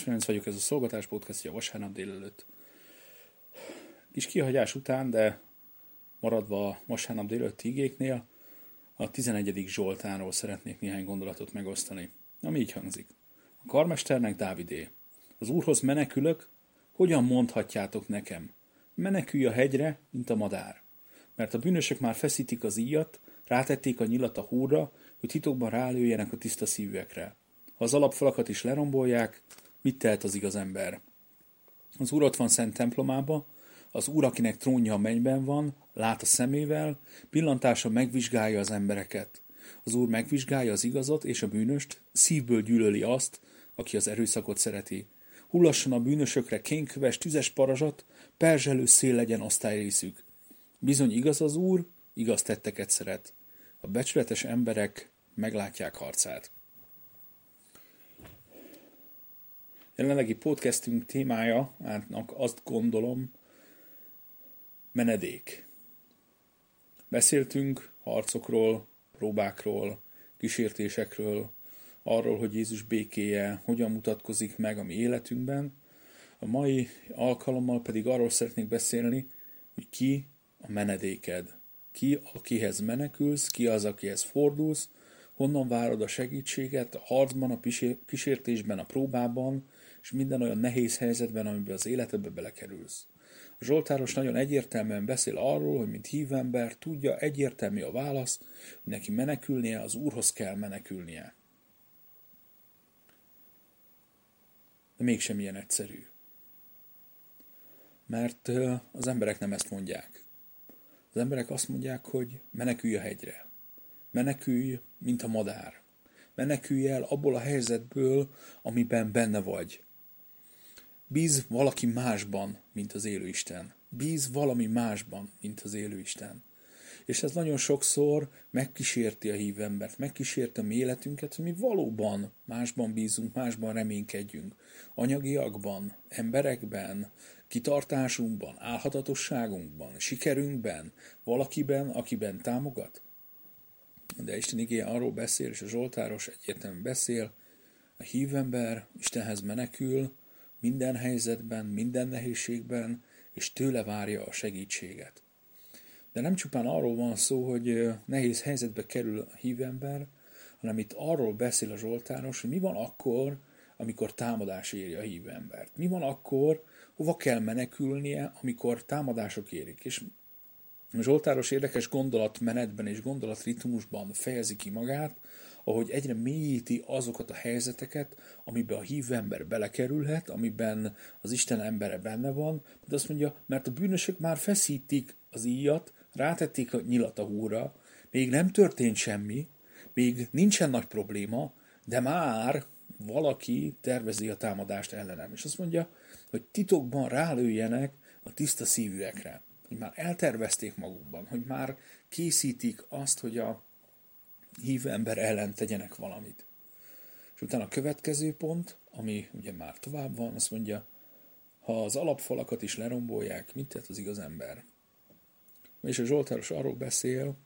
Ferenc vagyok, ez a Szolgatás Podcastja vasárnap délelőtt. Kis kihagyás után, de maradva a vasárnap délelőtt igéknél, a 11. Zsoltánról szeretnék néhány gondolatot megosztani, ami így hangzik. A karmesternek Dávidé. Az úrhoz menekülök, hogyan mondhatjátok nekem? Menekülj a hegyre, mint a madár. Mert a bűnösök már feszítik az íjat, rátették a nyilat a húrra, hogy titokban rálőjenek a tiszta szívűekre. Ha az alapfalakat is lerombolják, mit tehet az igaz ember? Az Úr ott van szent templomába, az Úr, akinek trónja a mennyben van, lát a szemével, pillantása megvizsgálja az embereket. Az Úr megvizsgálja az igazat és a bűnöst, szívből gyűlöli azt, aki az erőszakot szereti. Hullasson a bűnösökre kénköves, tüzes parazsat, perzselő szél legyen osztályrészük. Bizony igaz az Úr, igaz tetteket szeret. A becsületes emberek meglátják harcát. Jelenlegi podcastünk témája, hát azt gondolom, menedék. Beszéltünk harcokról, próbákról, kísértésekről, arról, hogy Jézus békéje hogyan mutatkozik meg a mi életünkben. A mai alkalommal pedig arról szeretnék beszélni, hogy ki a menedéked. Ki, akihez menekülsz, ki az, akihez fordulsz, honnan várod a segítséget a harcban, a kísértésben, a próbában, és minden olyan nehéz helyzetben, amiben az életedbe belekerülsz. A Zsoltáros nagyon egyértelműen beszél arról, hogy mint hívember tudja, egyértelmű a válasz, hogy neki menekülnie, az Úrhoz kell menekülnie. De mégsem ilyen egyszerű. Mert az emberek nem ezt mondják. Az emberek azt mondják, hogy menekülj a hegyre. Menekülj, mint a madár. Menekülj el abból a helyzetből, amiben benne vagy. Bíz valaki másban, mint az élő Isten. Bíz valami másban, mint az élő Isten. És ez nagyon sokszor megkísérti a hívembert, megkísérti a mi életünket, hogy mi valóban másban bízunk, másban reménykedjünk. Anyagiakban, emberekben, kitartásunkban, álhatatosságunkban, sikerünkben, valakiben, akiben támogat. De Isten igé arról beszél, és a Zsoltáros egyértelműen beszél, a hívember Istenhez menekül, minden helyzetben, minden nehézségben, és tőle várja a segítséget. De nem csupán arról van szó, hogy nehéz helyzetbe kerül a hívember, hanem itt arról beszél a Zsoltáros, hogy mi van akkor, amikor támadás éri a hívembert. Mi van akkor, hova kell menekülnie, amikor támadások érik. És Zsoltáros érdekes gondolatmenetben és gondolatritmusban fejezi ki magát, ahogy egyre mélyíti azokat a helyzeteket, amiben a hívő ember belekerülhet, amiben az Isten embere benne van, de azt mondja, mert a bűnösök már feszítik az íjat, rátették a nyilat a húra, még nem történt semmi, még nincsen nagy probléma, de már valaki tervezi a támadást ellenem. És azt mondja, hogy titokban rálőjenek a tiszta szívűekre. Hogy már eltervezték magukban, hogy már készítik azt, hogy a hívő ember ellen tegyenek valamit. És utána a következő pont, ami ugye már tovább van, azt mondja, ha az alapfalakat is lerombolják, mit tett az igaz ember? És a Zsoltáros arról beszél,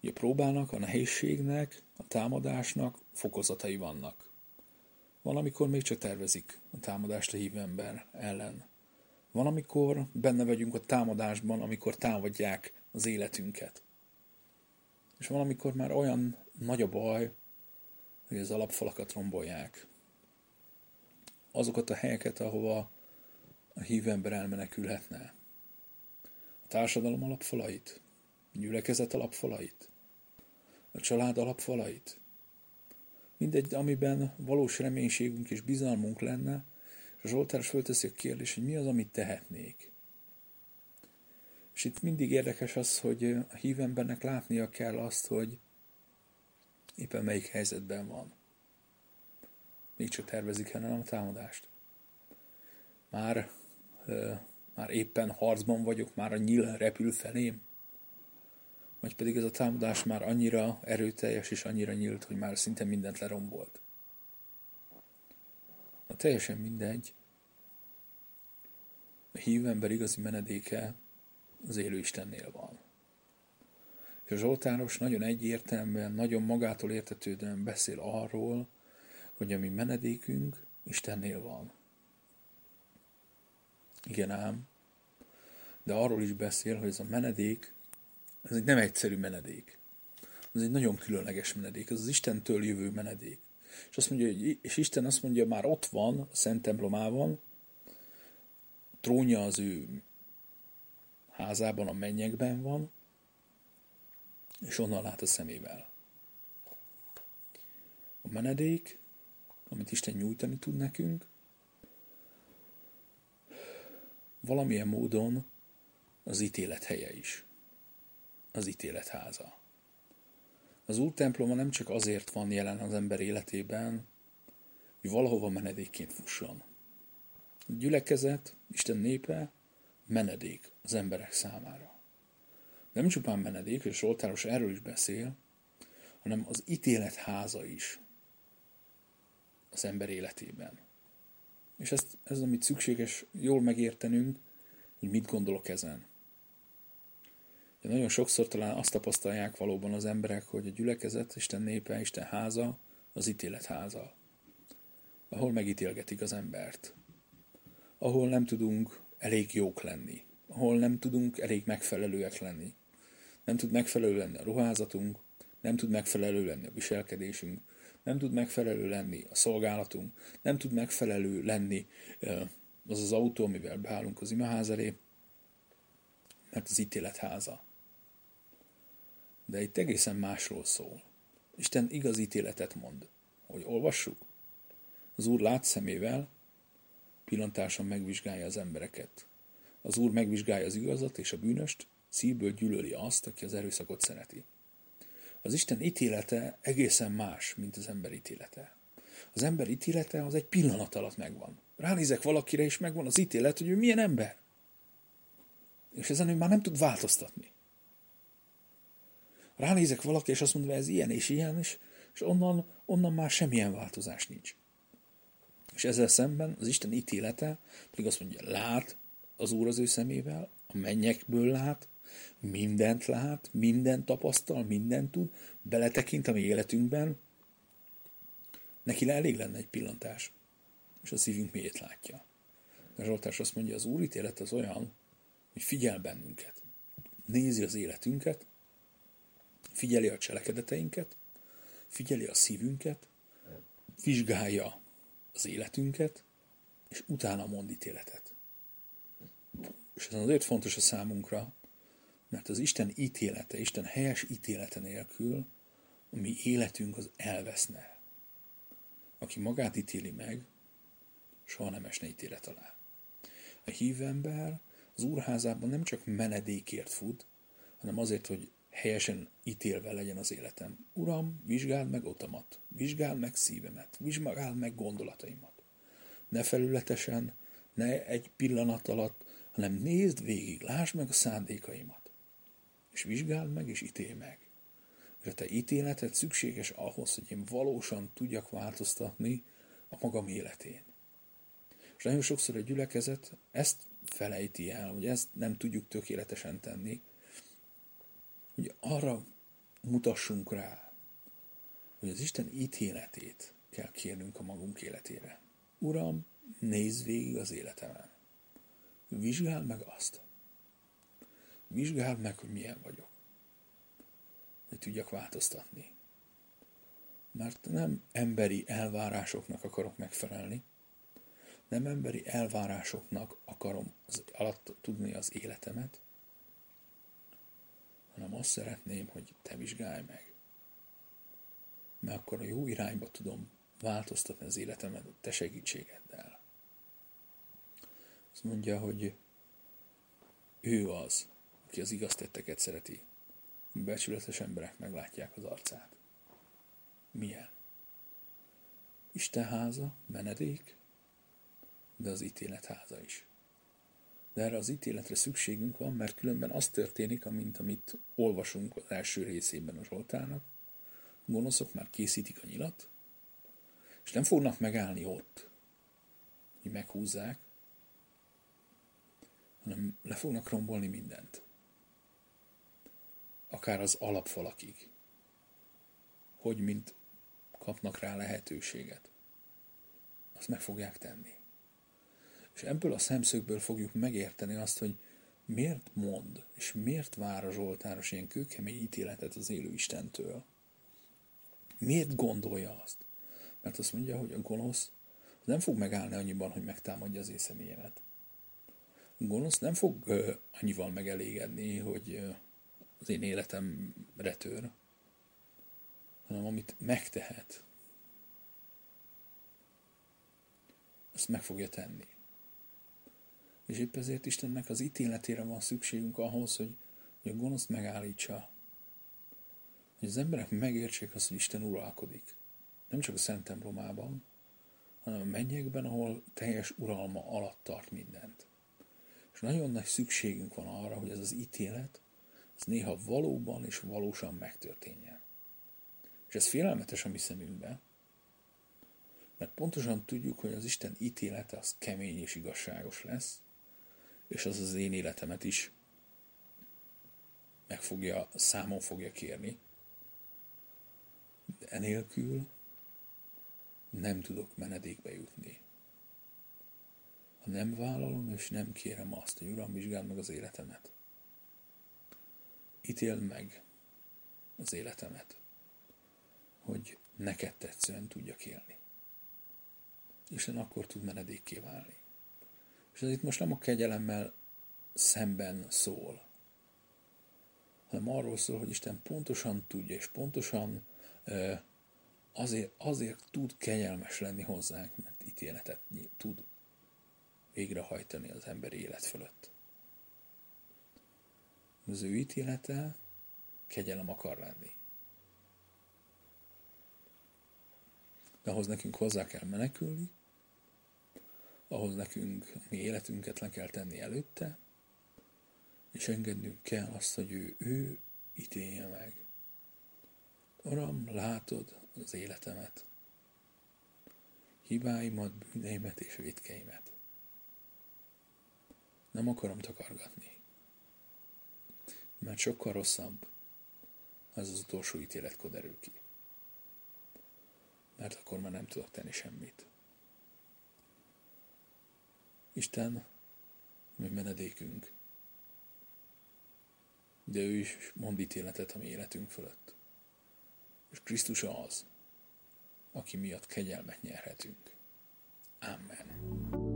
hogy a próbának, a nehézségnek, a támadásnak fokozatai vannak. Van, amikor még csak tervezik a támadást a hívő ember ellen. Van, amikor benne vagyunk a támadásban, amikor támadják az életünket. És valamikor már olyan nagy a baj, hogy az alapfalakat rombolják. Azokat a helyeket, ahova a hívő ember elmenekülhetne. A társadalom alapfalait, a gyülekezet alapfalait, a család alapfalait. Mindegy, amiben valós reménységünk és bizalmunk lenne, és a Zsoltáros fölteszi a kérdést, hogy mi az, amit tehetnék. És itt mindig érdekes az, hogy a hívembernek látnia kell azt, hogy éppen melyik helyzetben van. Még csak tervezik el a támadást. Már, már éppen harcban vagyok, már a nyíl repül felém. Vagy pedig ez a támadás már annyira erőteljes és annyira nyílt, hogy már szinte mindent lerombolt. Na teljesen mindegy. A hívember igazi menedéke az élő Istennél van. És a Zsoltáros nagyon egyértelműen, nagyon magától értetődően beszél arról, hogy a mi menedékünk Istennél van. Igen ám, de arról is beszél, hogy ez a menedék, ez egy nem egyszerű menedék. Ez egy nagyon különleges menedék, ez az Istentől jövő menedék. És, azt mondja, hogy, és Isten azt mondja, már ott van, a Szent templomában, trónja az ő házában, a mennyekben van, és onnan lát a szemével. A menedék, amit Isten nyújtani tud nekünk, valamilyen módon az ítélet helye is. Az ítélet háza. Az Úr temploma nem csak azért van jelen az ember életében, hogy valahova menedékként fusson. A gyülekezet, Isten népe menedék az emberek számára. Nem csupán menedék, és Zsoltáros erről is beszél, hanem az ítélet háza is az ember életében. És ezt, ez, amit szükséges jól megértenünk, hogy mit gondolok ezen. De nagyon sokszor talán azt tapasztalják valóban az emberek, hogy a gyülekezet, Isten népe, Isten háza, az ítélet háza, ahol megítélgetik az embert, ahol nem tudunk elég jók lenni, ahol nem tudunk elég megfelelőek lenni. Nem tud megfelelő lenni a ruházatunk, nem tud megfelelő lenni a viselkedésünk, nem tud megfelelő lenni a szolgálatunk, nem tud megfelelő lenni az az autó, amivel beállunk az imaház elé, mert az ítélet háza. De itt egészen másról szól. Isten igaz ítéletet mond. Hogy olvassuk? Az Úr lát szemével, pillantáson megvizsgálja az embereket. Az Úr megvizsgálja az igazat és a bűnöst, szívből gyűlöli azt, aki az erőszakot szereti. Az Isten ítélete egészen más, mint az ember ítélete. Az ember ítélete az egy pillanat alatt megvan. Ránézek valakire, és megvan az ítélet, hogy ő milyen ember. És ezen ő már nem tud változtatni. Ránézek valaki, és azt mondja, ez ilyen és ilyen, és, és onnan, onnan már semmilyen változás nincs. És ezzel szemben az Isten ítélete pedig azt mondja, lát az Úr az ő szemével, a mennyekből lát, mindent lát, mindent tapasztal, mindent tud, beletekint a mi életünkben, neki elég lenne egy pillantás, és a szívünk miért látja. A Zsoltás azt mondja, az Úr ítélet az olyan, hogy figyel bennünket, nézi az életünket, figyeli a cselekedeteinket, figyeli a szívünket, vizsgálja az életünket, és utána mond ítéletet. És ez azért fontos a számunkra, mert az Isten ítélete, Isten helyes ítélete nélkül a mi életünk az elveszne. Aki magát ítéli meg, soha nem esne ítélet alá. A hívő ember az úrházában nem csak menedékért fut, hanem azért, hogy helyesen ítélve legyen az életem. Uram, vizsgáld meg otamat, vizsgáld meg szívemet, vizsgáld meg gondolataimat. Ne felületesen, ne egy pillanat alatt, hanem nézd végig, lásd meg a szándékaimat. És vizsgáld meg, és ítélj meg. És a te ítéleted szükséges ahhoz, hogy én valósan tudjak változtatni a magam életén. És nagyon sokszor a gyülekezet ezt felejti el, hogy ezt nem tudjuk tökéletesen tenni, hogy arra mutassunk rá, hogy az Isten ítéletét kell kérnünk a magunk életére. Uram, nézz végig az életemen. Vizsgáld meg azt. Vizsgáld meg, hogy milyen vagyok. Hogy tudjak változtatni. Mert nem emberi elvárásoknak akarok megfelelni, nem emberi elvárásoknak akarom az alatt tudni az életemet, hanem azt szeretném, hogy te vizsgálj meg. Mert akkor a jó irányba tudom változtatni az életemet a te segítségeddel. Azt mondja, hogy ő az, aki az igaz tetteket szereti. Becsületes emberek meglátják az arcát. Milyen? Isten háza, menedék, de az ítélet háza is. De erre az ítéletre szükségünk van, mert különben az történik, amint amit olvasunk az első részében a Zsoltának. Gonoszok már készítik a nyilat, és nem fognak megállni ott, hogy meghúzzák, hanem le fognak rombolni mindent. Akár az alapfalakig. Hogy mint kapnak rá lehetőséget. azt meg fogják tenni. És ebből a szemszögből fogjuk megérteni azt, hogy miért mond, és miért vár a Zsoltáros ilyen kőkemény ítéletet az élő Istentől. Miért gondolja azt? Mert azt mondja, hogy a gonosz nem fog megállni annyiban, hogy megtámadja az én. A gonosz nem fog annyival megelégedni, hogy az én életem retör, hanem amit megtehet, azt meg fogja tenni. És épp ezért Istennek az ítéletére van szükségünk ahhoz, hogy, hogy a gonoszt megállítsa. Hogy az emberek megértsék azt, hogy Isten uralkodik. Nem csak a Szent templomában, hanem a mennyekben, ahol teljes uralma alatt tart mindent. És nagyon nagy szükségünk van arra, hogy ez az ítélet, ez néha valóban és valósan megtörténjen. És ez félelmetes a mi szemünkben, mert pontosan tudjuk, hogy az Isten ítélete az kemény és igazságos lesz, és az az én életemet is meg fogja, számon fogja kérni. De enélkül nem tudok menedékbe jutni. Ha nem vállalom és nem kérem azt, hogy Uram, vizsgáld meg az életemet. Ítéld meg az életemet, hogy neked tetszően tudjak élni. Isten akkor tud menedékké válni. És ez itt most nem a kegyelemmel szemben szól, hanem arról szól, hogy Isten pontosan tudja, és pontosan azért, azért tud kegyelmes lenni hozzánk, mert ítéletet tud végrehajtani az emberi élet fölött. Az ő ítélete kegyelem akar lenni. De ahhoz nekünk hozzá kell menekülni, ahhoz nekünk mi életünket le kell tenni előtte, és engednünk kell azt, hogy ő, ő ítélje meg. Uram, látod az életemet, hibáimat, bűneimet és vétkeimet. Nem akarom takargatni, mert sokkal rosszabb, az az utolsó ítéletkor derül ki. Mert akkor már nem tudok tenni semmit. Isten, mi menedékünk, de ő is mond ítéletet a mi életünk fölött. És Krisztus az, aki miatt kegyelmet nyerhetünk. Amen.